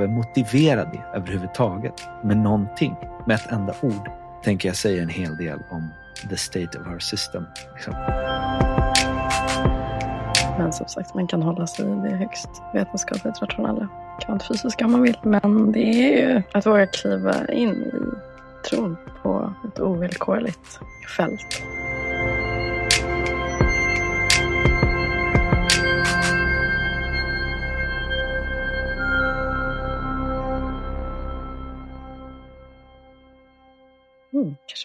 behöver motivera det överhuvudtaget med någonting, med ett enda ord, tänker jag säga en hel del om the state of our system. Liksom. Men som sagt, man kan hålla sig i det högst vetenskapligt rationella, kvantfysiska om man vill. Men det är ju att våga kliva in i tron på ett ovillkorligt fält.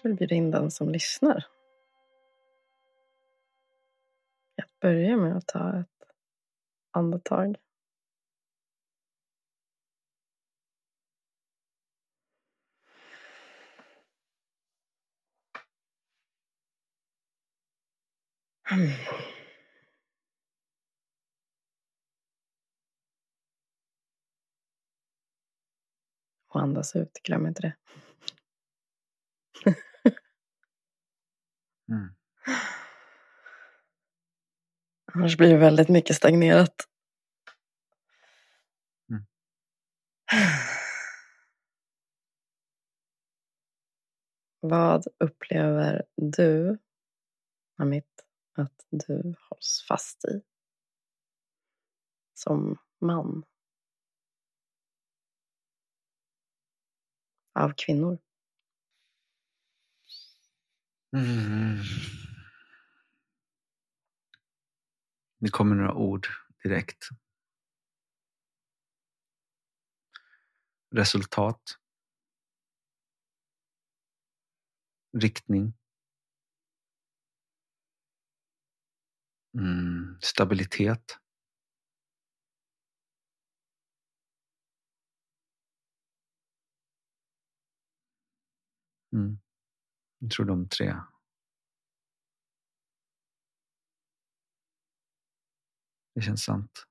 Kanske vill bjuda in den som lyssnar. Att börja med att ta ett andetag. Mm. Och andas ut, glöm inte det. Mm. Annars blir det väldigt mycket stagnerat. Mm. Vad upplever du, Amit, att du hålls fast i? Som man? Av kvinnor? Mm. Det kommer några ord direkt. Resultat. Riktning. Mm. Stabilitet. Mm. Jag tror de tre. Det känns sant.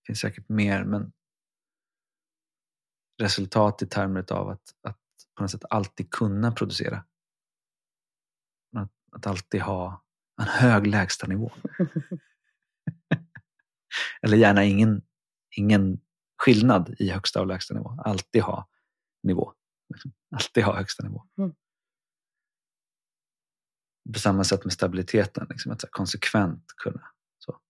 Det finns säkert mer, men resultat i termer av att, att på något sätt alltid kunna producera. Att, att alltid ha en hög lägstanivå. Eller gärna ingen, ingen skillnad i högsta och lägsta nivå. Alltid ha nivå. Liksom. Alltid ha högsta nivå. Mm. På samma sätt med stabiliteten, liksom, att konsekvent kunna. Så.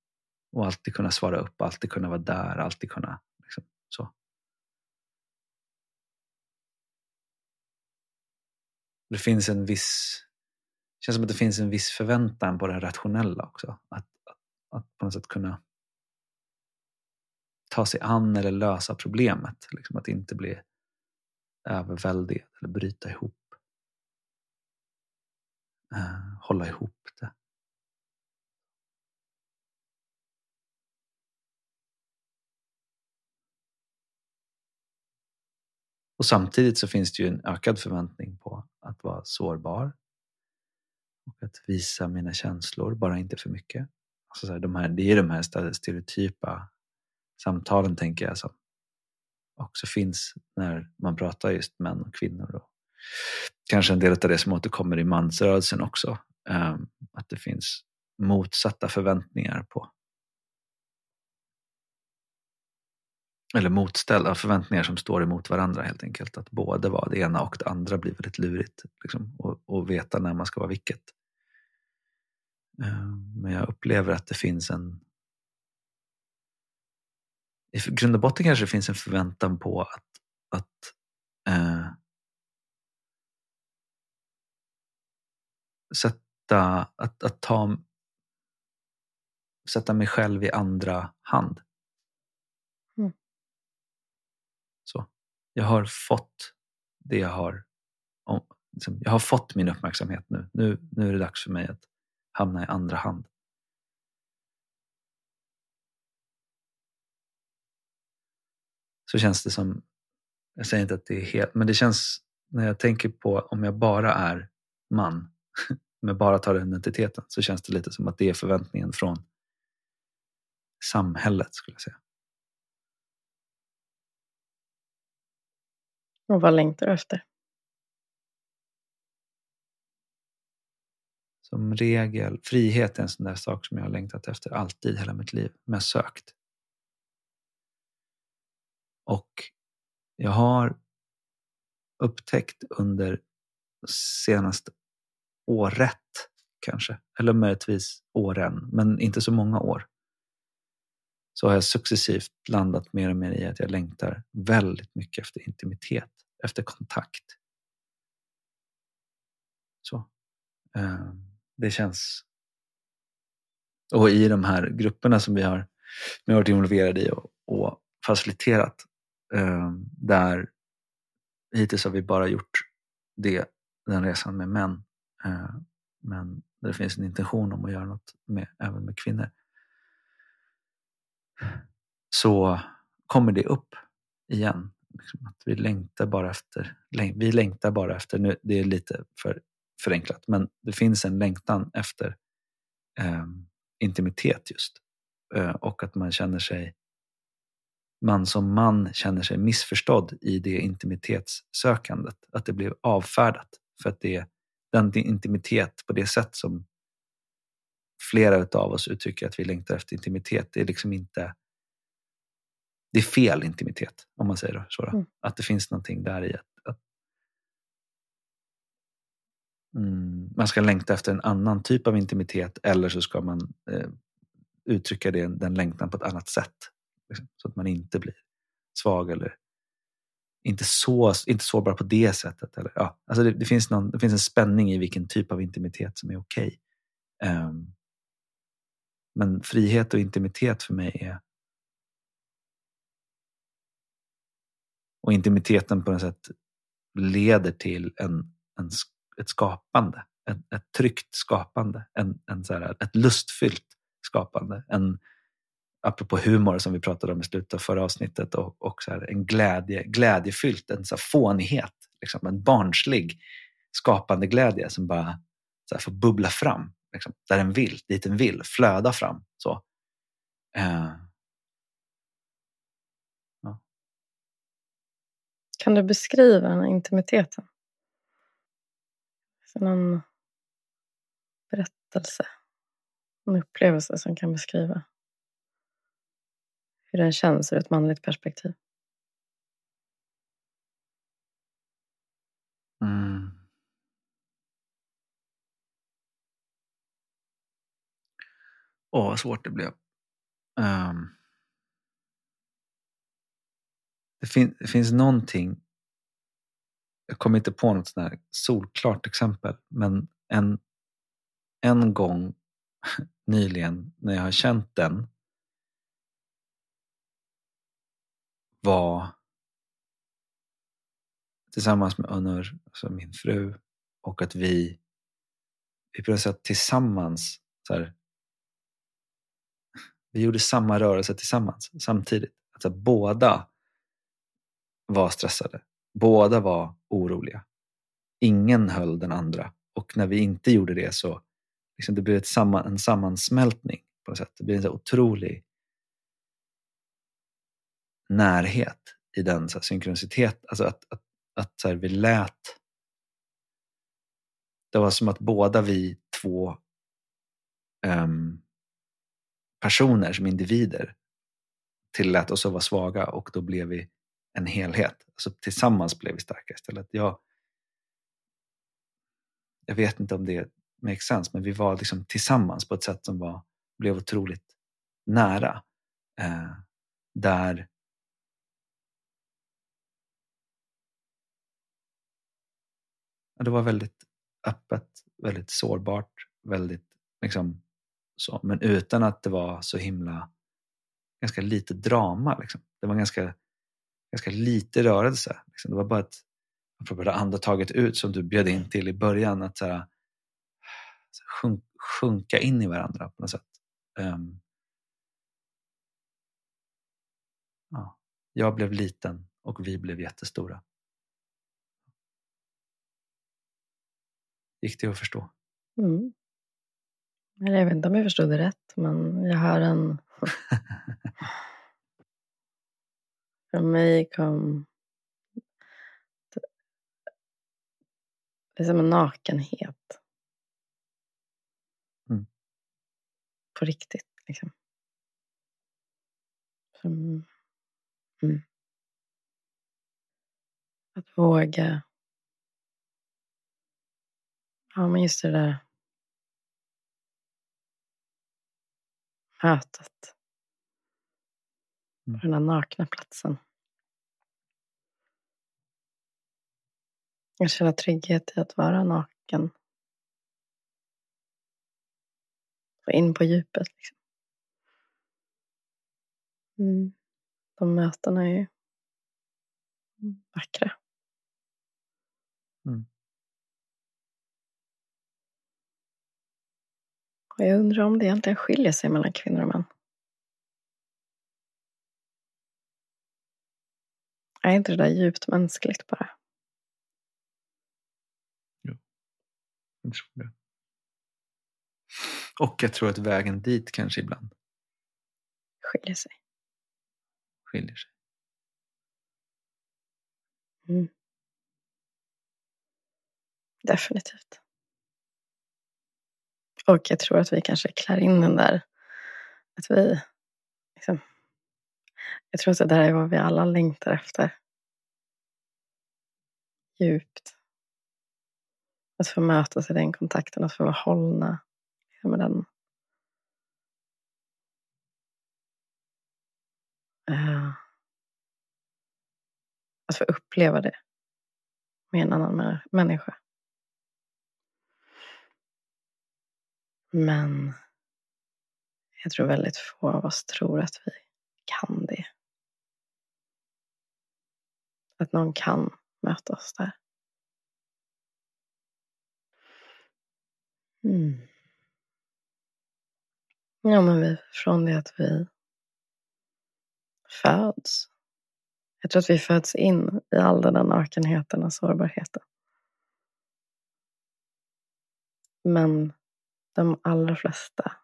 Och alltid kunna svara upp, alltid kunna vara där, alltid kunna liksom, så. Det finns en viss det känns som att det finns en viss förväntan på det rationella också. Att, att, att på något sätt kunna ta sig an eller lösa problemet. Liksom att inte bli överväldigad eller bryta ihop. Eh, hålla ihop det. Och samtidigt så finns det ju en ökad förväntning på att vara sårbar och att visa mina känslor, bara inte för mycket. Alltså så här, de här, det är de här stereotypa samtalen, tänker jag, som också finns när man pratar just män och kvinnor. Och kanske en del av det som återkommer i mansrörelsen också. Ehm, att det finns motsatta förväntningar på eller motställda förväntningar som står emot varandra helt enkelt. Att både vara det ena och det andra blir väldigt lurigt. Liksom, och, och veta när man ska vara vilket. Ehm, men jag upplever att det finns en... I grund och botten kanske det finns en förväntan på att, att eh, sätta, att, att ta, sätta mig själv i andra hand. Mm. Så. Jag har fått det jag har. Om, liksom, jag har fått min uppmärksamhet nu. nu. Nu är det dags för mig att hamna i andra hand. Så känns det som, jag säger inte att det är helt, men det känns när jag tänker på om jag bara är man, om jag bara tar den identiteten, så känns det lite som att det är förväntningen från samhället skulle jag säga. Och vad längtar du efter? Som regel, frihet är en sån där sak som jag har längtat efter alltid hela mitt liv, men sökt. Och jag har upptäckt under senaste året kanske, eller möjligtvis åren, men inte så många år, så har jag successivt landat mer och mer i att jag längtar väldigt mycket efter intimitet, efter kontakt. Så. Eh, det känns... Och i de här grupperna som vi har, vi har varit involverade i och, och faciliterat, Ehm, där hittills har vi bara gjort det, den resan med män. Eh, men där det finns en intention om att göra något med, även med kvinnor. Så kommer det upp igen. Liksom att vi längtar bara efter, vi längtar bara efter, nu, det är lite för förenklat, men det finns en längtan efter eh, intimitet just. Eh, och att man känner sig, man som man känner sig missförstådd i det intimitetssökandet. Att det blir avfärdat för att det är den intimitet på det sätt som flera av oss uttrycker att vi längtar efter intimitet. Det är liksom inte det är fel intimitet, om man säger så. Mm. Att det finns någonting där i att, att mm, man ska längta efter en annan typ av intimitet eller så ska man eh, uttrycka det, den längtan på ett annat sätt. Liksom, så att man inte blir svag eller inte, så, inte sårbar på det sättet. Eller, ja, alltså det, det, finns någon, det finns en spänning i vilken typ av intimitet som är okej. Okay. Um, men frihet och intimitet för mig är och intimiteten på något sätt leder till en, en, ett skapande, ett, ett tryggt skapande, en, en så här, ett lustfyllt skapande. En, apropå humor som vi pratade om i slutet av förra avsnittet, och, och så här, en glädje, glädjefyllt, en så fånighet, liksom, en barnslig skapande glädje som bara så här, får bubbla fram, liksom, där den vill, dit den vill, flöda fram. Så. Uh. Ja. Kan du beskriva den här intimiteten? Någon berättelse, en upplevelse som kan beskriva hur den känns ur ett manligt perspektiv. Mm. Åh, vad svårt det blev. Um. Det, fin det, finns någonting, jag kommer inte på något sånt här solklart exempel, men en, en gång nyligen när jag har känt den var tillsammans med Önur, alltså min fru, och att vi, vi på något sätt tillsammans, så här, vi gjorde samma rörelse tillsammans samtidigt. Alltså båda var stressade. Båda var oroliga. Ingen höll den andra. Och när vi inte gjorde det så liksom det blev ett samma, en sammansmältning på något sätt. Det blev en så otrolig närhet i den så här, synkronicitet. Alltså att, att, att så här, vi lät... Det var som att båda vi två um, personer som individer tillät oss att vara svaga och då blev vi en helhet. Alltså tillsammans blev vi starka istället. Jag, jag vet inte om det makes sense, men vi var liksom tillsammans på ett sätt som var, blev otroligt nära. Eh, där det var väldigt öppet, väldigt sårbart, väldigt liksom så. Men utan att det var så himla, ganska lite drama. Liksom. Det var ganska, ganska lite rörelse. Liksom. Det var bara ett, apropå det andetaget ut som du bjöd in till i början, att så här, sjunk, sjunka in i varandra på något sätt. Um, ja. Jag blev liten och vi blev jättestora. Gick det att förstå? Mm. Jag vet inte om jag förstod det rätt, men jag har en... För mig kom... Det är som en nakenhet. Mm. På riktigt, liksom. Som... Mm. Att våga. Ja, men just det där mötet. Mm. På den här nakna platsen. Jag känner trygghet i att vara naken. Och in på djupet. Liksom. Mm. De mötena är ju vackra. Mm. Och jag undrar om det egentligen skiljer sig mellan kvinnor och män. Är inte det där djupt mänskligt bara? Jag tror det. Och jag tror att vägen dit kanske ibland Skiljer sig. skiljer sig. Mm. Definitivt. Och jag tror att vi kanske klär in den där, att vi, liksom, jag tror att det där är vad vi alla längtar efter. Djupt. Att få mötas i den kontakten, att få vara hållna med den. Eh. Att få uppleva det med en annan människa. Men jag tror väldigt få av oss tror att vi kan det. Att någon kan möta oss där. Mm. Ja, men vi, från det att vi föds. Jag tror att vi föds in i all den där nakenheten och sårbarheten. Men de allra flesta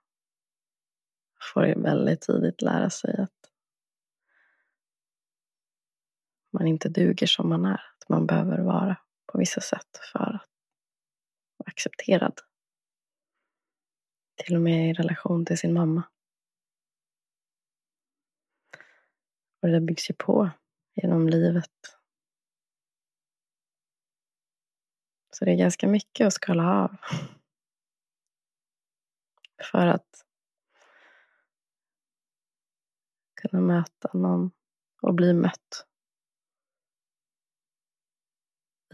får väldigt tidigt lära sig att man inte duger som man är. Att man behöver vara på vissa sätt för att vara accepterad. Till och med i relation till sin mamma. Och det byggs ju på genom livet. Så det är ganska mycket att skala av. För att kunna möta någon och bli mött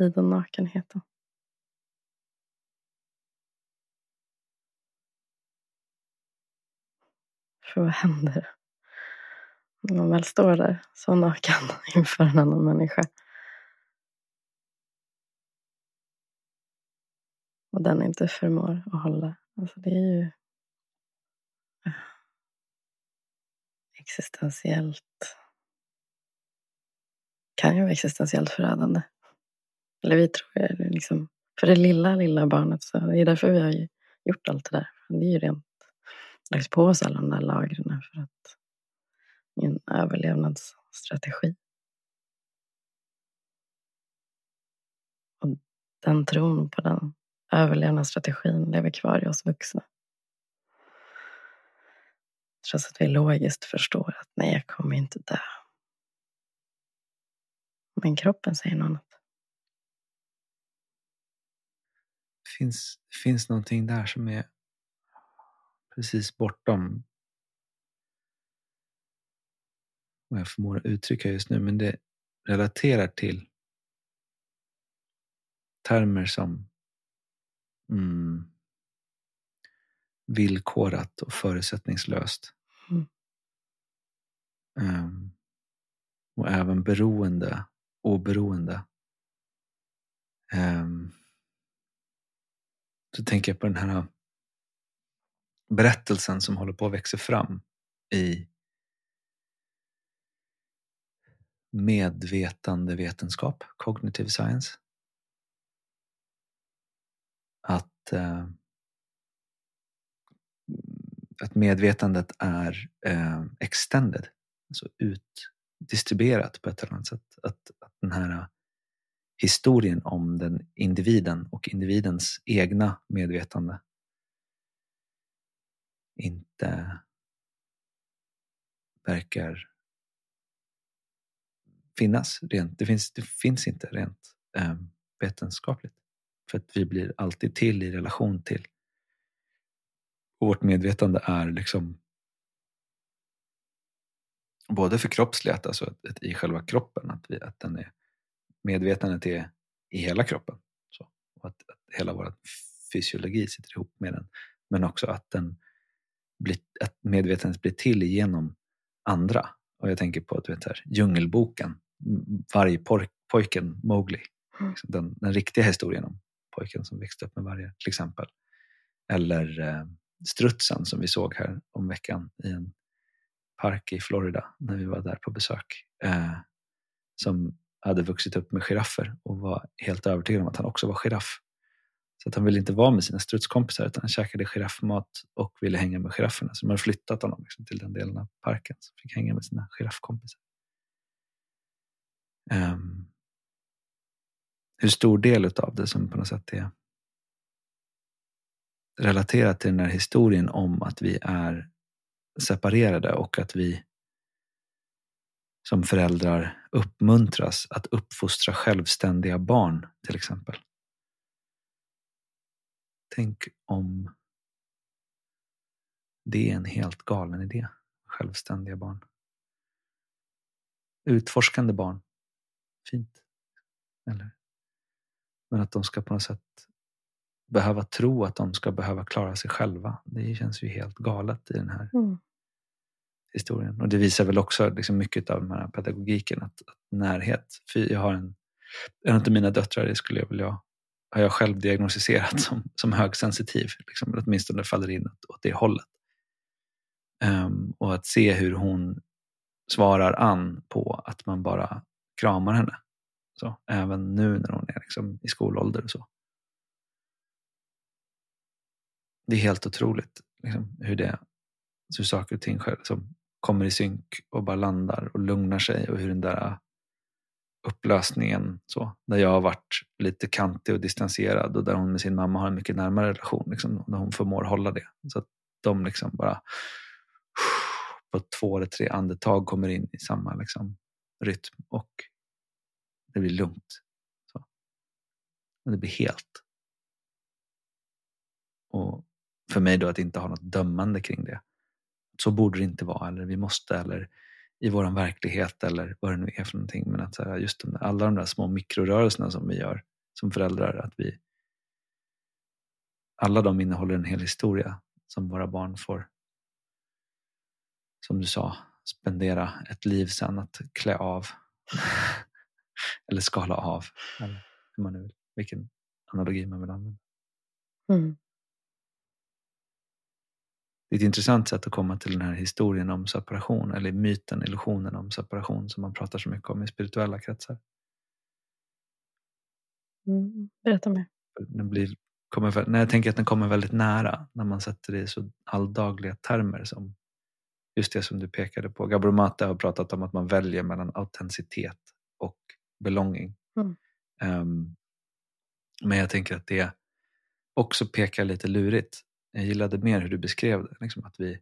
i den nakenheten. För vad händer när man väl står där så naken inför en annan människa? Och den inte förmår att hålla. Alltså det är ju existentiellt kan ju vara existentiellt förödande. Eller vi tror det, liksom, för det lilla, lilla barnet. Så det är därför vi har gjort allt det där. Det är ju rent lagt på oss alla de där lagren för att en överlevnadsstrategi. Och den tron på den överlevnadsstrategin lever kvar i oss vuxna. Trots att vi logiskt förstår att nej, jag kommer inte dö. Men kroppen säger något annat. Finns, finns någonting där som är precis bortom vad jag förmår uttrycka just nu, men det relaterar till termer som mm, villkorat och förutsättningslöst. Mm. Um, och även beroende, oberoende. Um, så tänker jag på den här berättelsen som håller på att växa fram i medvetande vetenskap, cognitive science. Att, uh, att medvetandet är eh, extended, alltså utdistribuerat på ett eller annat sätt. Att, att den här historien om den individen och individens egna medvetande inte verkar finnas. Rent, det, finns, det finns inte rent eh, vetenskapligt. För att vi blir alltid till i relation till. Och vårt medvetande är liksom både förkroppsligat, alltså att, att i själva kroppen, att, vi, att den är, medvetandet är i hela kroppen. Så, och att, att hela vår fysiologi sitter ihop med den. Men också att, den blir, att medvetandet blir till genom andra. Och jag tänker på du vet, här, Djungelboken, vargpojken Mowgli. Mm. Liksom den, den riktiga historien om pojken som växte upp med vargar till exempel. Eller eh, strutsen som vi såg här om veckan i en park i Florida när vi var där på besök. Eh, som hade vuxit upp med giraffer och var helt övertygad om att han också var giraff. Så att han ville inte vara med sina strutskompisar utan han käkade giraffmat och ville hänga med girafferna. Så de hade flyttat honom liksom till den delen av parken så fick hänga med sina giraffkompisar. Um, hur stor del av det som på något sätt är relaterat till den här historien om att vi är separerade och att vi som föräldrar uppmuntras att uppfostra självständiga barn till exempel. Tänk om det är en helt galen idé. Självständiga barn. Utforskande barn. Fint. Eller? Men att de ska på något sätt behöva tro att de ska behöva klara sig själva. Det känns ju helt galet i den här mm. historien. Och det visar väl också liksom mycket av den här pedagogiken, att, att närhet. För jag har en, en av mina döttrar, det skulle jag vilja har jag själv diagnostiserat som, som högsensitiv. Liksom, åtminstone faller in åt, åt det hållet. Um, och att se hur hon svarar an på att man bara kramar henne. Så, även nu när hon är liksom i skolålder och så. Det är helt otroligt liksom, hur, det, hur saker och ting själv, som kommer i synk och bara landar och lugnar sig och hur den där upplösningen. Så, där jag har varit lite kantig och distanserad och där hon med sin mamma har en mycket närmare relation. Liksom, där hon förmår hålla det. Så att de liksom bara på två eller tre andetag kommer in i samma liksom, rytm och det blir lugnt. Så. Och det blir helt. Och för mig då att inte ha något dömande kring det. Så borde det inte vara, eller vi måste, eller i vår verklighet eller vad det nu är för någonting. Men att just de, alla de där små mikrorörelserna som vi gör som föräldrar, att vi alla de innehåller en hel historia som våra barn får, som du sa, spendera ett liv sen att klä av. eller skala av. Eller hur man nu vill, vilken analogi man vill använda. Mm. Det är ett intressant sätt att komma till den här historien om separation, eller myten, illusionen om separation som man pratar så mycket om i spirituella kretsar. Mm, berätta mer. Den blir, kommer, när jag tänker att den kommer väldigt nära när man sätter det i så alldagliga termer som just det som du pekade på. Gabor Mate har pratat om att man väljer mellan autenticitet och belonging. Mm. Um, men jag tänker att det också pekar lite lurigt jag gillade mer hur du beskrev det. Liksom att vi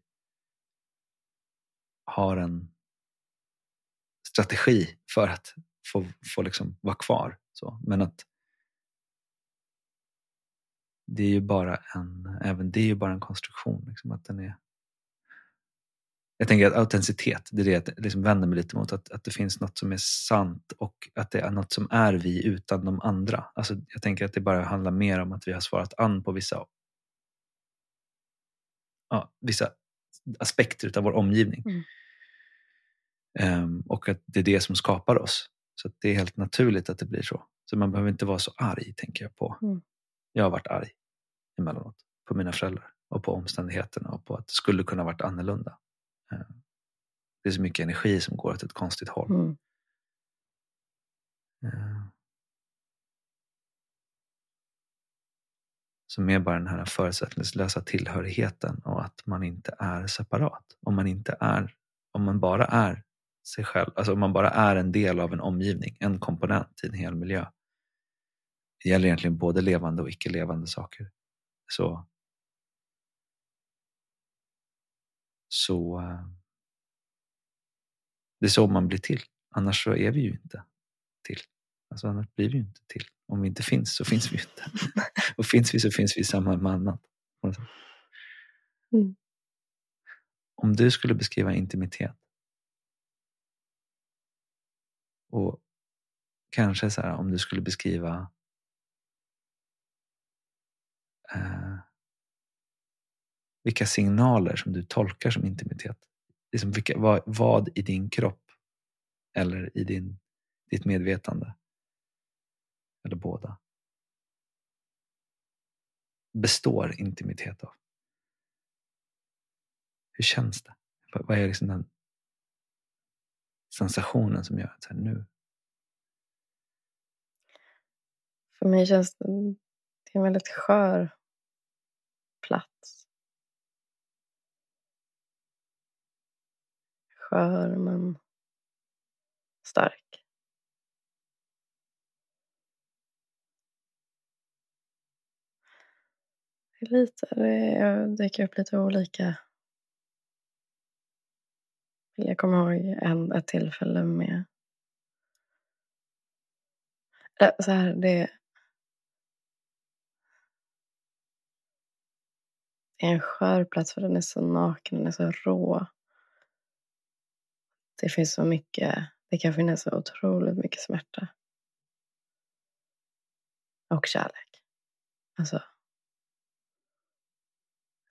har en strategi för att få, få liksom vara kvar. Så. Men att det är ju bara en, även det är ju bara en konstruktion. Liksom att den är, jag tänker att autenticitet, det är det jag liksom vänder mig lite mot. Att, att det finns något som är sant och att det är något som är vi utan de andra. Alltså, jag tänker att det bara handlar mer om att vi har svarat an på vissa ja, vissa aspekter av vår omgivning. Mm. Um, och att det är det som skapar oss. Så det är helt naturligt att det blir så. Så man behöver inte vara så arg, tänker jag på. Mm. Jag har varit arg emellanåt på mina föräldrar och på omständigheterna och på att det skulle kunna varit annorlunda. Um, det är så mycket energi som går åt ett konstigt håll. Mm. Uh, som är bara den här förutsättningslösa tillhörigheten och att man inte är separat. Om man, inte är, om man bara är sig själv, alltså om man bara är en del av en omgivning, en komponent i en hel miljö. Det gäller egentligen både levande och icke levande saker. Så, så eh, det är så man blir till. Annars så är vi ju inte till. Alltså annars blir vi ju inte till. Om vi inte finns så finns vi ju inte. Och finns vi så finns vi i samma med annat. Mm. Om du skulle beskriva intimitet och kanske så här, om du skulle beskriva eh, vilka signaler som du tolkar som intimitet. Liksom vilka, vad, vad i din kropp eller i din, ditt medvetande eller båda består intimitet av? Hur känns det? Vad är liksom den sensationen som gör att så här, nu? För mig känns det, det är en väldigt skör plats. Skör men stark. Lite, det dyker upp lite olika. Jag kommer ihåg en, ett tillfälle med äh, så här, det är en skör plats för den är så naken, den är så rå. Det finns så mycket, det kan finnas så otroligt mycket smärta. Och kärlek. Alltså.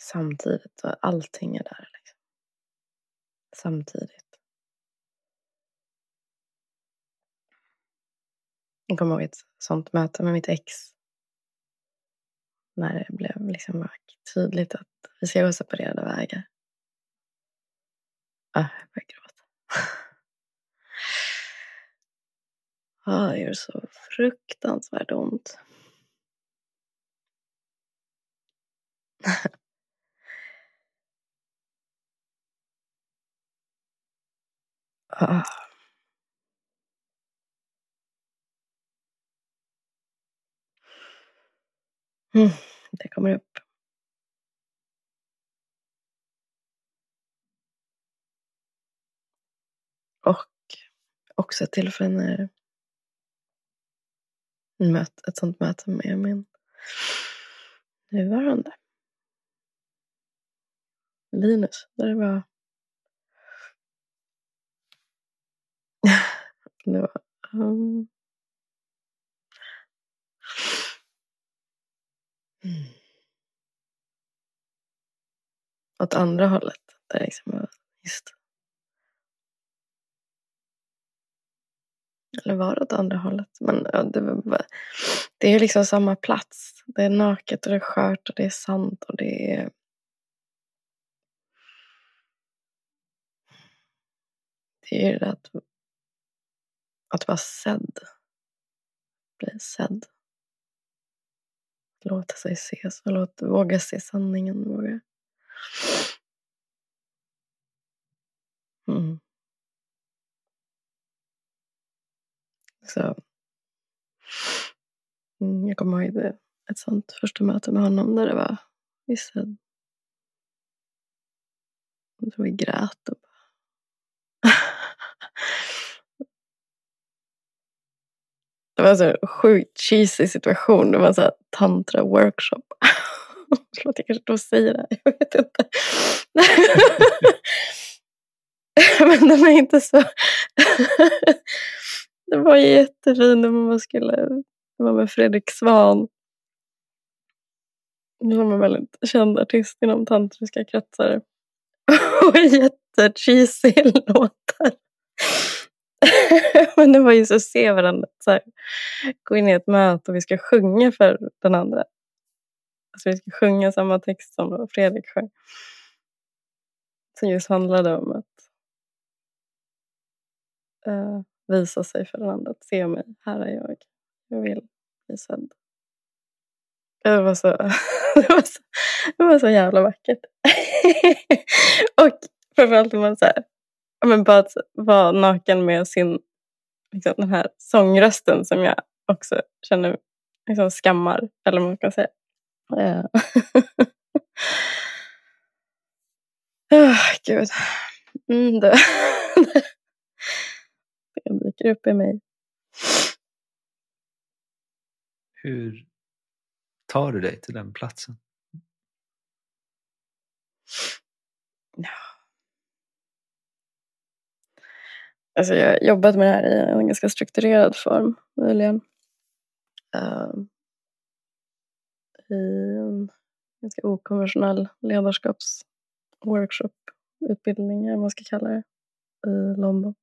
Samtidigt, och allting är där. Liksom. Samtidigt. Jag kommer ihåg ett sånt möte med mitt ex. När det blev liksom tydligt att vi ska gå separerade vägar. Ah, jag börjar gråta. ah, det gör så fruktansvärt ont. Ah. Mm, det kommer upp. Och också ett tillfälle eh, när möt, ett sånt möte med min nuvarande Linus. Där det var det var um, Mm. Åt andra hållet. Där liksom, just. Eller var det åt andra hållet? Men ja, det, var, det är liksom samma plats. Det är naket och det är skört och det är sant och det är Det är det att, att vara sedd. Bli sedd låta sig ses och låt, våga se sanningen. Våga. Mm. Så. Mm, jag kommer ihåg det, ett sånt första möte med honom där det var vissa... Jag tror vi grät och Det var så en sjukt cheesy situation. Det var så tantra workshop. Förlåt, jag kanske då säger det. här. Jag vet inte. Men den är inte så... det var jättefin när man skulle... Det var med Fredrik Svan. Som är väldigt känd artist inom tantriska kretsar. Och jättecheesy låtar. Men det var ju så att se varandra. Så här, gå in i ett möte och vi ska sjunga för den andra. Alltså vi ska sjunga samma text som Fredrik sjöng. Som just handlade om att uh, visa sig för den andra. Att se mig. Här är jag. Jag vill bli sedd. Det var så, det var så, det var så jävla vackert. och framförallt när man så här, men bara att vara naken med sin, liksom, den här sångrösten som jag också känner liksom, skammar, eller vad man kan säga. oh, gud. Mm, det, det dyker upp i mig. Hur tar du dig till den platsen? Ja. Alltså jag har jobbat med det här i en ganska strukturerad form nyligen. Uh, I en ganska okonventionell ledarskapsworkshop, utbildning eller vad man ska kalla det, i London.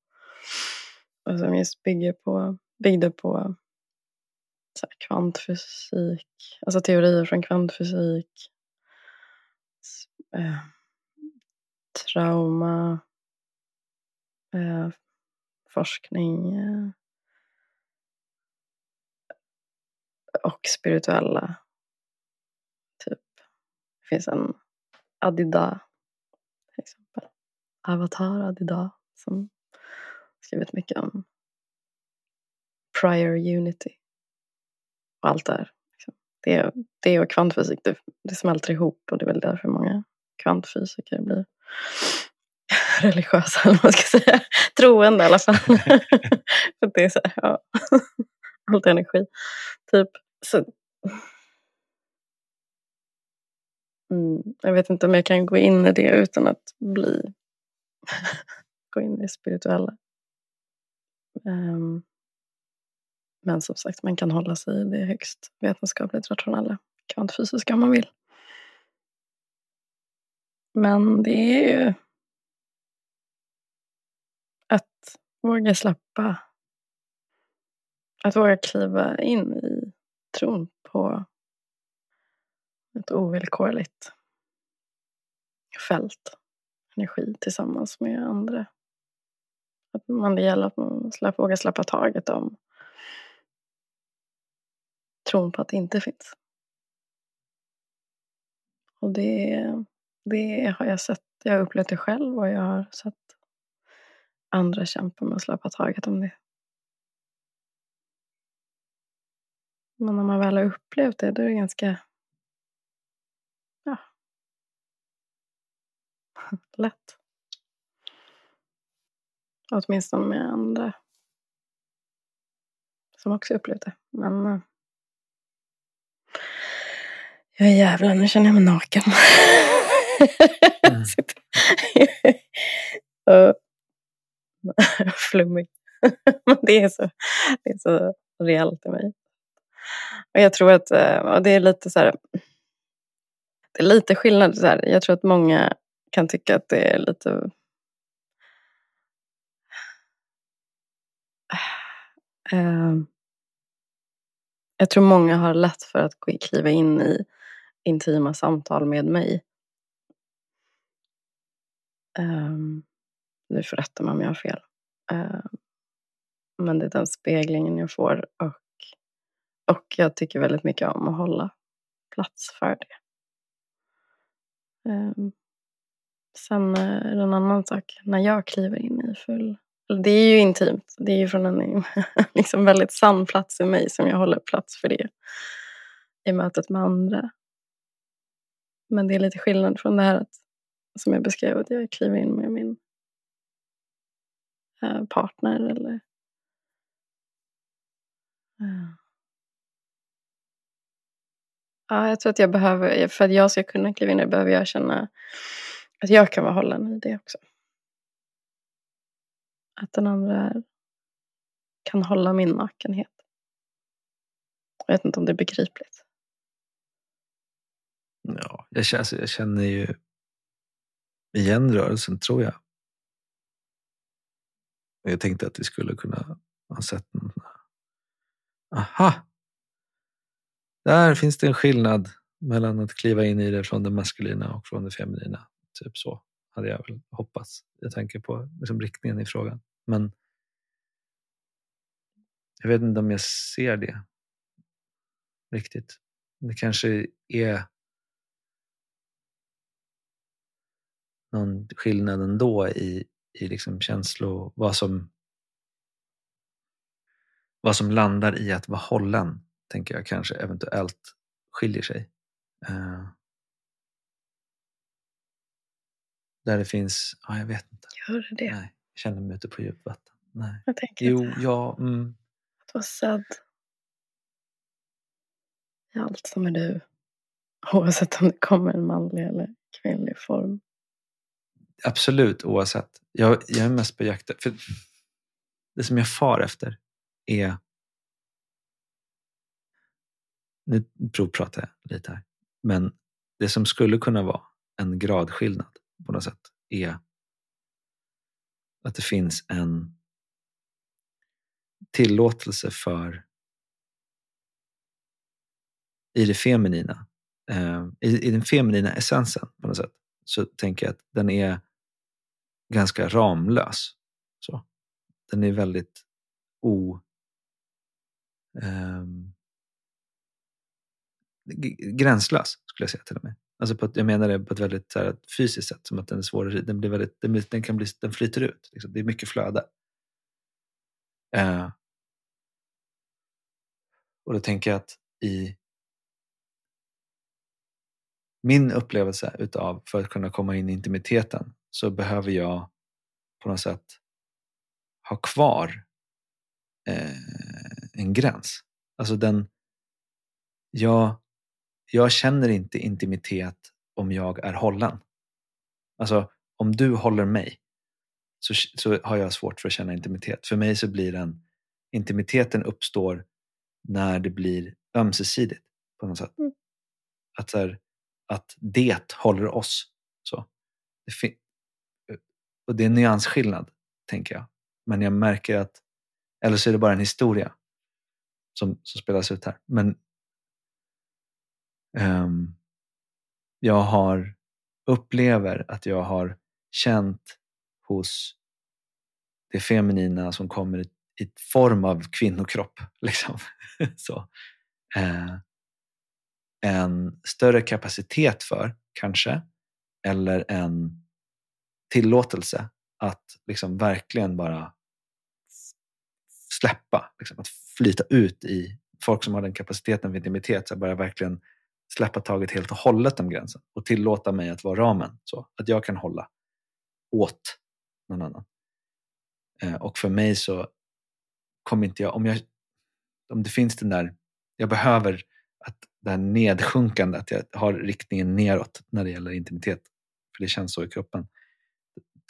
Och som just bygger på, byggde på så här, kvantfysik, alltså teorier från kvantfysik, eh, trauma, eh, forskning eh, och spirituella. Typ. Det finns en Adida till exempel. Avatar Adida som skrivit mycket om prior unity och allt det här. Liksom. Det, det och kvantfysik, det, det smälter ihop och det är väl därför många kvantfysiker blir religiösa, eller vad man ska säga. Troende i alla fall. För det är så här, ja. Allt energi. Typ. Så. Mm, jag vet inte om jag kan gå in i det utan att bli gå in i det spirituella. Um, men som sagt, man kan hålla sig i det högst vetenskapligt rationella, kvantfysiska om man vill. Men det är ju att våga släppa. Att våga kliva in i tron på ett ovillkorligt fält, energi tillsammans med andra. Att man, det gäller att man släpp, vågar släppa taget om tron på att det inte finns. Och det, det har jag sett, jag har upplevt det själv och jag har sett andra kämpa med att släppa taget om det. Men när man väl har upplevt det, då är det ganska ja, lätt. Åtminstone med andra som också upplevt det. Men eh, jag är jävlar, nu känner jag mig naken. Mm. Flummig. det, är så, det är så reellt i mig. Och jag tror att eh, och det är lite så här, Det är lite skillnad. Så här. Jag tror att många kan tycka att det är lite eh, jag tror många har lätt för att kliva in i intima samtal med mig. Um, nu får rätta mig om jag har fel. Eh, men det är den speglingen jag får och, och jag tycker väldigt mycket om att hålla plats för det. Ehm, sen är det en annan sak när jag kliver in i full det är ju intimt. Det är ju från en liksom väldigt sann plats i mig som jag håller plats för det i mötet med andra. Men det är lite skillnad från det här att, som jag beskrev, att jag kliver in med min partner eller. Ja, jag tror att jag behöver, för att jag ska kunna kliva in där behöver jag känna att jag kan vara hållen i det också. Att den andra kan hålla min nakenhet. Jag vet inte om det är begripligt. Ja, jag känner, alltså, jag känner ju igen rörelsen, tror jag. Jag tänkte att vi skulle kunna ha sett någon. Aha! Där finns det en skillnad mellan att kliva in i det från det maskulina och från det feminina. Typ så hade jag väl hoppats. Jag tänker på liksom riktningen i frågan. Men jag vet inte om jag ser det riktigt. Det kanske är någon skillnad ändå i, i liksom känslo, vad som, vad som landar i att vara hållen, tänker jag kanske eventuellt skiljer sig. Uh, där det finns, ja jag vet inte. Gör det? Nej, jag känner mig ute på djupt vatten. Nej. Jag tänker Jo, att, ja. Mm. att vara sedd i allt som är du. Oavsett om det kommer en manlig eller kvinnlig form. Absolut, oavsett. Jag, jag är mest på jakt e-, för Det som jag far efter är... Nu provpratar jag lite här. Men det som skulle kunna vara en gradskillnad på något sätt är att det finns en tillåtelse för i det feminina, eh, i, i den feminina essensen på något sätt, så tänker jag att den är ganska ramlös. Så. Den är väldigt o... Um, gränslös, skulle jag säga till och med. Alltså på ett, jag menar det på ett väldigt här, fysiskt sätt, som att den är svårare, den, blir väldigt, den, den, kan bli, den flyter ut. Liksom. Det är mycket flöde. Uh, och då tänker jag att i min upplevelse utav, för att kunna komma in i intimiteten, så behöver jag på något sätt ha kvar eh, en gräns. Alltså den, jag, jag känner inte intimitet om jag är hållen. Alltså om du håller mig så, så har jag svårt för att känna intimitet. För mig så blir den, intimiteten uppstår när det blir ömsesidigt på något sätt. Mm. Att, här, att det håller oss. Så. Det och det är en nyansskillnad, tänker jag. Men jag märker att, eller så är det bara en historia som, som spelas ut här. Men um, jag har, upplever att jag har känt hos det feminina som kommer i, i form av kvinnokropp. Liksom. så. Uh, en större kapacitet för, kanske, eller en tillåtelse att liksom verkligen bara släppa, liksom, att flyta ut i folk som har den kapaciteten vid intimitet, så bara verkligen släppa taget helt och hållet om gränsen och tillåta mig att vara ramen. Så att jag kan hålla åt någon annan. Eh, och för mig så kommer inte jag, om, jag, om det finns den där, jag behöver att det här nedsjunkande, att jag har riktningen neråt när det gäller intimitet. För det känns så i kroppen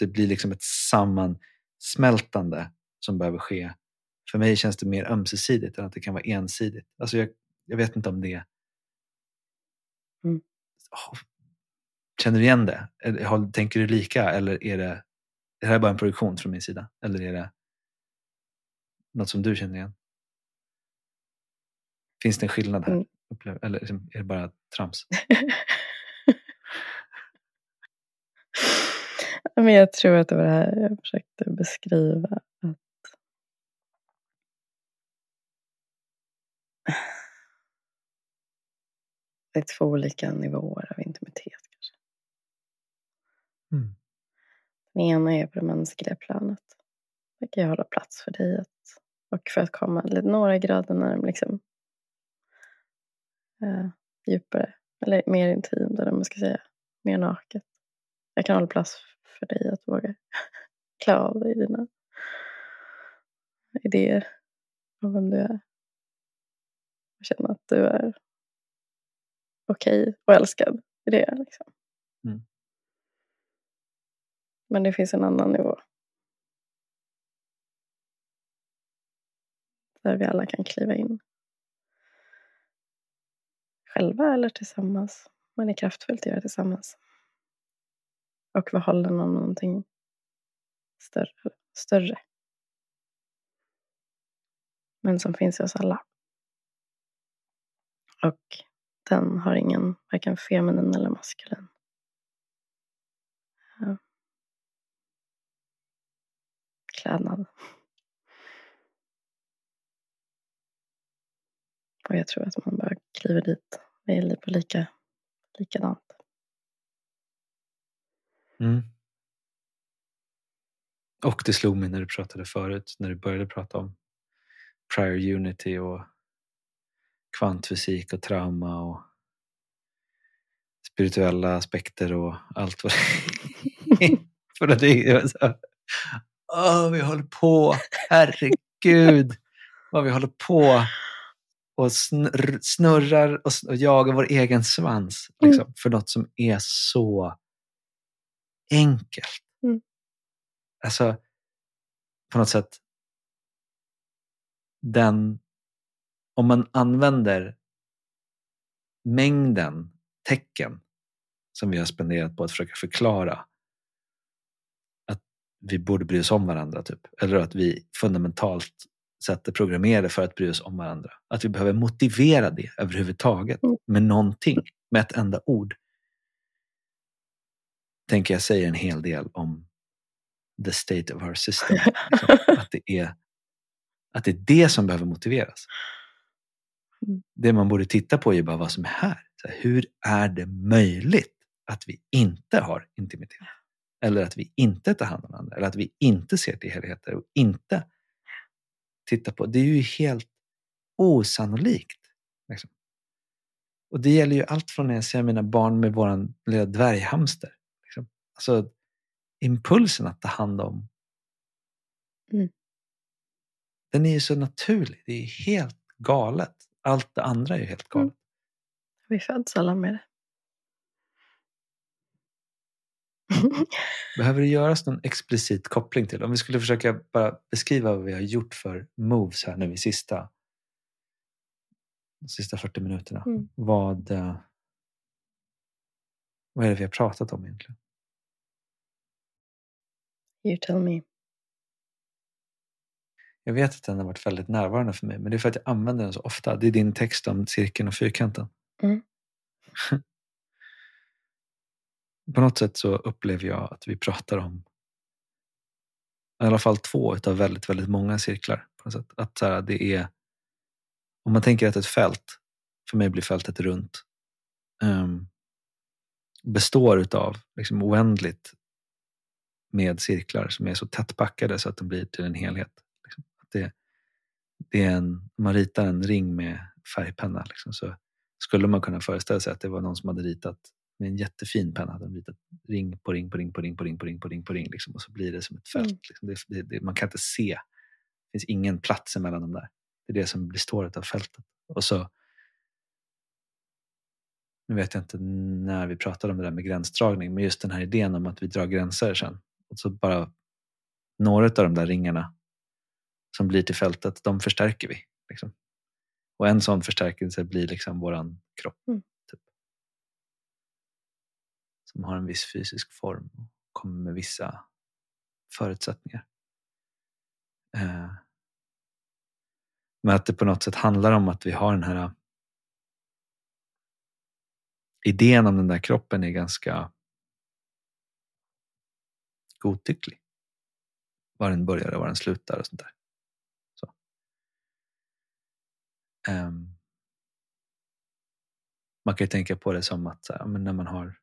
det blir liksom ett sammansmältande som behöver ske. För mig känns det mer ömsesidigt än att det kan vara ensidigt. Alltså jag, jag vet inte om det... Mm. Oh, känner du igen det? Tänker du lika eller är det, är det här bara en produktion från min sida? Eller är det något som du känner igen? Finns det en skillnad här? Mm. Eller liksom, är det bara trams? Men jag tror att det var det här jag försökte beskriva. Att det är två olika nivåer av intimitet kanske. Mm. Den ena är på det mänskliga planet. Där kan jag hålla plats för dig att, och för att komma lite några grader närmare liksom, uh, djupare eller mer intimt eller man ska säga mer naket. Jag kan hålla plats för dig att våga klä av dig dina idéer om vem du är. Och känna att du är okej okay och älskad i det. Liksom. Mm. Men det finns en annan nivå. Där vi alla kan kliva in. Själva eller tillsammans. Men det är kraftfullt att göra tillsammans och vara hållen någonting större, större. Men som finns i oss alla. Och den har ingen, varken feminin eller maskulin. Ja. Klädnad. Och jag tror att man bara kliver dit. Det är på lika, likadant. Mm. Och det slog mig när du pratade förut, när du började prata om prior unity och kvantfysik och trauma och spirituella aspekter och allt vad det är. För det så, Åh, vi håller på, herregud vad vi håller på och snurr, snurrar och, och jagar vår egen svans liksom, mm. för något som är så enkelt. Mm. Alltså, på något sätt, den, om man använder mängden tecken som vi har spenderat på att försöka förklara att vi borde bry oss om varandra, typ. eller att vi fundamentalt sett är programmerade för att bry oss om varandra. Att vi behöver motivera det överhuvudtaget mm. med någonting, med ett enda ord. Tänker jag säger en hel del om the state of our system. Liksom. Att, det är, att det är det som behöver motiveras. Mm. Det man borde titta på är bara vad som är här. här. Hur är det möjligt att vi inte har intimitet? Eller att vi inte tar hand om andra, eller att vi inte ser till helheter och inte tittar på. Det är ju helt osannolikt. Liksom. Och det gäller ju allt från när jag ser mina barn med vår lilla dvärghamster. Alltså impulsen att ta hand om. Mm. Den är ju så naturlig. Det är helt galet. Allt det andra är ju helt galet. Mm. Vi föds alla med det. Behöver det göras någon explicit koppling till? Om vi skulle försöka bara beskriva vad vi har gjort för moves här nu i sista, de sista 40 minuterna. Mm. Vad, eh, vad är det vi har pratat om egentligen? You tell me. Jag vet att den har varit väldigt närvarande för mig, men det är för att jag använder den så ofta. Det är din text om cirkeln och fyrkanten. Mm. på något sätt så upplever jag att vi pratar om i alla fall två utav väldigt, väldigt många cirklar. På något sätt. Att så här, det är, om man tänker att ett fält, för mig blir fältet runt, um, består utav liksom oändligt med cirklar som är så tätt packade så att de blir till en helhet. Liksom. Att det, det är en, man ritar en ring med färgpenna liksom, så skulle man kunna föreställa sig att det var någon som hade ritat med en jättefin penna de ritat ring på ring på ring på ring på ring på ring på ring på ring liksom, och så blir det som ett fält. Mm. Liksom. Det, det, det, man kan inte se. Det finns ingen plats emellan dem där. Det är det som består av fältet. Och så nu vet jag inte när vi pratade om det där med gränsdragning, men just den här idén om att vi drar gränser sen. Och så bara några av de där ringarna som blir till fältet, de förstärker vi. Liksom. Och en sån förstärkelse blir liksom våran kropp. Mm som har en viss fysisk form och kommer med vissa förutsättningar. Eh, men att det på något sätt handlar om att vi har den här idén om den där kroppen är ganska godtycklig. Var den börjar och var den slutar och sånt där. Så. Um, man kan ju tänka på det som att här, när man har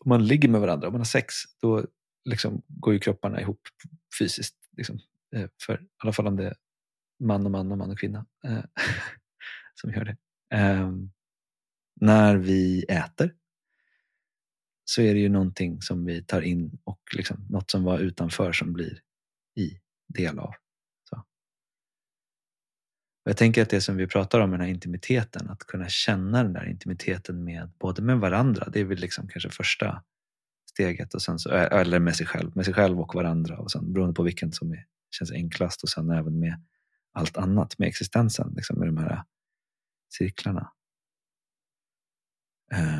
om man ligger med varandra, om man har sex, då liksom går ju kropparna ihop fysiskt. Liksom. Eh, för, I alla fall om det är man och man och man och kvinna eh, som gör det. Um, när vi äter så är det ju någonting som vi tar in och liksom, något som var utanför som blir i del av. Och jag tänker att det som vi pratar om, den här intimiteten, att kunna känna den där intimiteten med både med varandra, det är väl liksom kanske första steget, och sen så, eller med sig själv, med sig själv och varandra, och sen, beroende på vilken som är, känns enklast, och sen även med allt annat, med existensen, liksom, med de här cirklarna.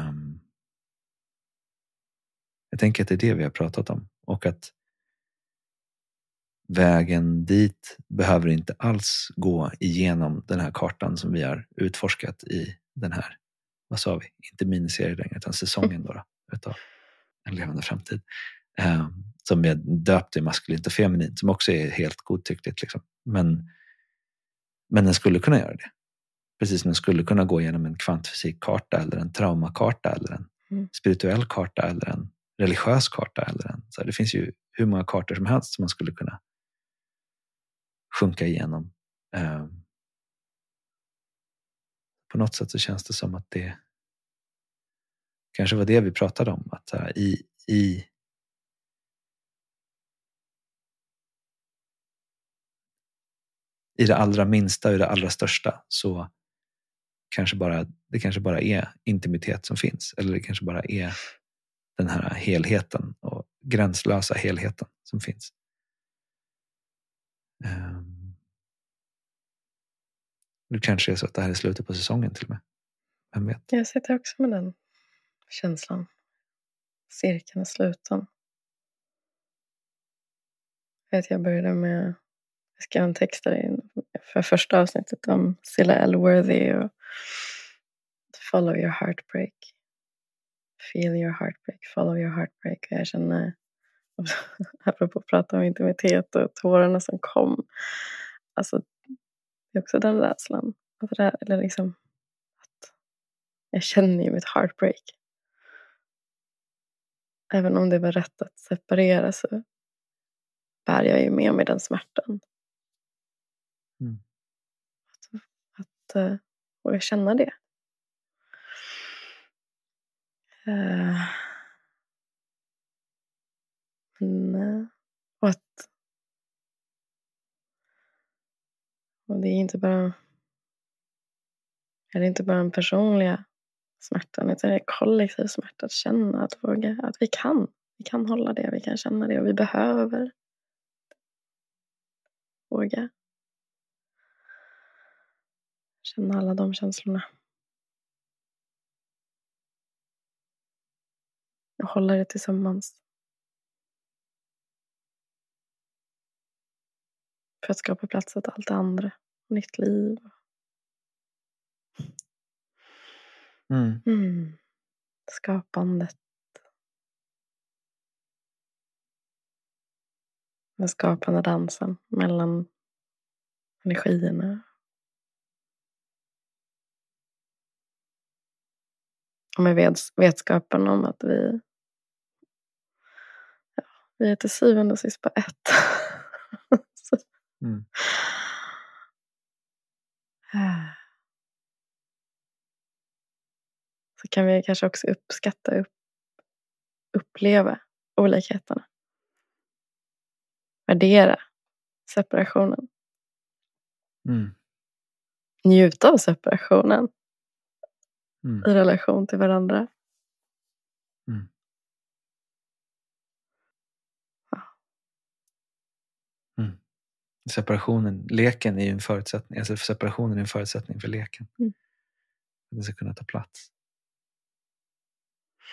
Um, tänker att det är det vi har pratat om och att vägen dit behöver inte alls gå igenom den här kartan som vi har utforskat i den här, vad sa vi, inte miniserie längre utan säsongen då, då utav En levande framtid. Eh, som är döpt i maskulint och feminint som också är helt godtyckligt. Liksom. Men, men den skulle kunna göra det. Precis som den skulle kunna gå igenom en kvantfysikkarta eller en traumakarta eller en mm. spirituell karta eller en religiös karta. Eller en, så här, det finns ju hur många kartor som helst som man skulle kunna sjunka igenom. Eh, på något sätt så känns det som att det kanske var det vi pratade om. Att här, i, i i det allra minsta och i det allra största så kanske bara, det kanske bara är intimitet som finns. Eller det kanske bara är den här helheten och gränslösa helheten som finns. Um, det kanske är så att det här är slutet på säsongen till och med. Vem vet? Jag sitter också med den känslan. Cirkeln är sluten. Jag, vet, jag började med, jag skrev en text där för första avsnittet om Cilla Elworthy och Follow your heartbreak. Feel your heartbreak, follow your heartbreak. Och jag känner, apropå att prata om intimitet och tårarna som kom. Alltså, det är också den rädslan. Eller liksom, att jag känner ju mitt heartbreak. Även om det var rätt att separera så bär jag ju med mig den smärtan. Mm. Att, att uh, våga känna det. Men, och att och det är inte bara det är inte bara den personliga smärtan utan det är kollektiv smärta att känna, att våga, att vi kan. Vi kan hålla det, vi kan känna det och vi behöver våga känna alla de känslorna. Och hålla det tillsammans. För att skapa plats åt allt det andra. Nytt liv. Mm. Mm. Skapandet. Den skapande dansen mellan energierna. Och med vetskapen om att vi, vi är till syvende och sist på ett. mm. Så kan vi kanske också uppskatta, upp, uppleva olikheterna värdera separationen. Mm. Njuta av separationen mm. i relation till varandra. Mm. Ja. Mm. Separationen, leken är ju en förutsättning, alltså separationen är en förutsättning för leken. Mm. Att den ska kunna ta plats.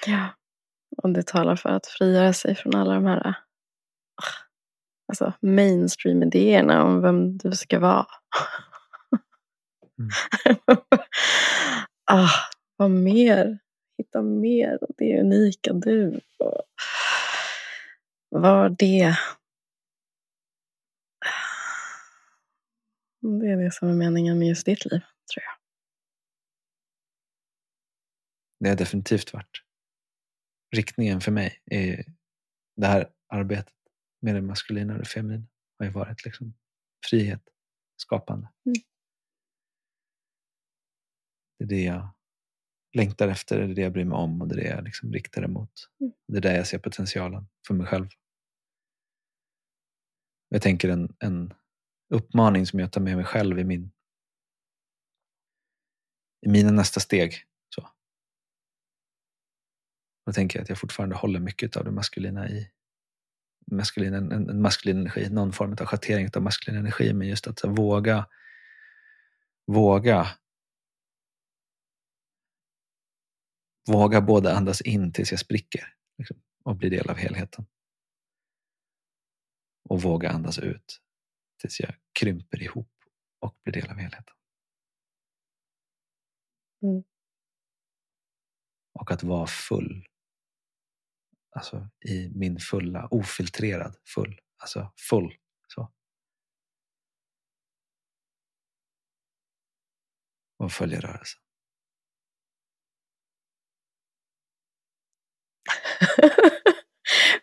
Ja, och det talar för att frigöra sig från alla de här alltså, mainstream-idéerna om vem du ska vara. Mm. ah, vad mer? Hitta mer av det unika du. Var det. Det är det som är meningen med just ditt liv, tror jag. Det har definitivt varit riktningen för mig i det här arbetet med det maskulina och det feminina har ju varit liksom frihet, skapande. Mm. Det är det jag längtar efter, det är det jag bryr mig om och det är det jag liksom riktar emot. Mm. Det är där jag ser potentialen för mig själv. Jag tänker en, en uppmaning som jag tar med mig själv i, min, i mina nästa steg. Så. Då tänker jag att jag fortfarande håller mycket av det maskulina i, maskulin, en, en maskulin energi, någon form av schattering av maskulin energi, men just att våga våga våga både andas in tills jag spricker liksom, och blir del av helheten. Och våga andas ut tills jag krymper ihop och blir del av helheten. Mm. Och att vara full Alltså i min fulla, ofiltrerad full. Alltså full. Så. Och följa rörelsen.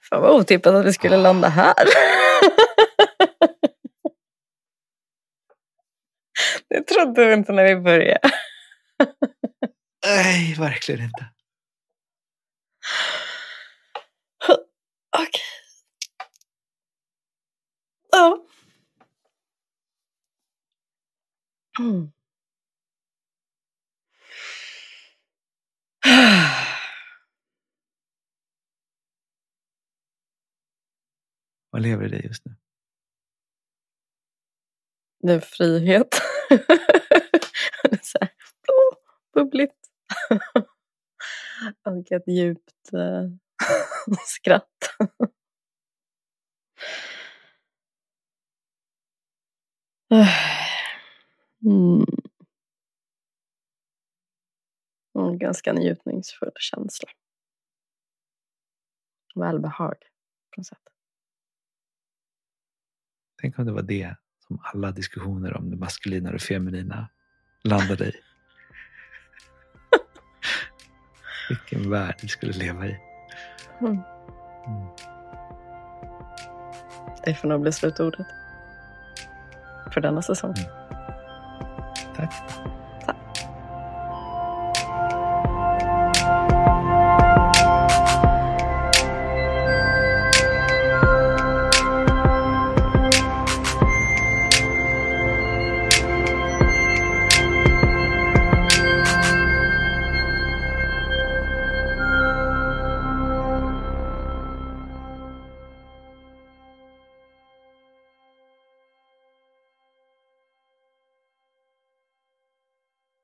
Fan vad otippat att vi skulle landa här. Det trodde vi inte när vi började. Nej, verkligen inte. Okej. Okay. Ja. Mm. Vad lever i dig just nu? Det är frihet. så här, oh, bubbligt. Och ett djupt eh, skratt. mm. En ganska njutningsfull känsla. Välbehag på något sätt. Tänk om det var det som alla diskussioner om det maskulina och det feminina landade i. Vilken värld vi skulle leva i. Mm. Mm. Det får nog bli slutordet. För denna säsong. Tack.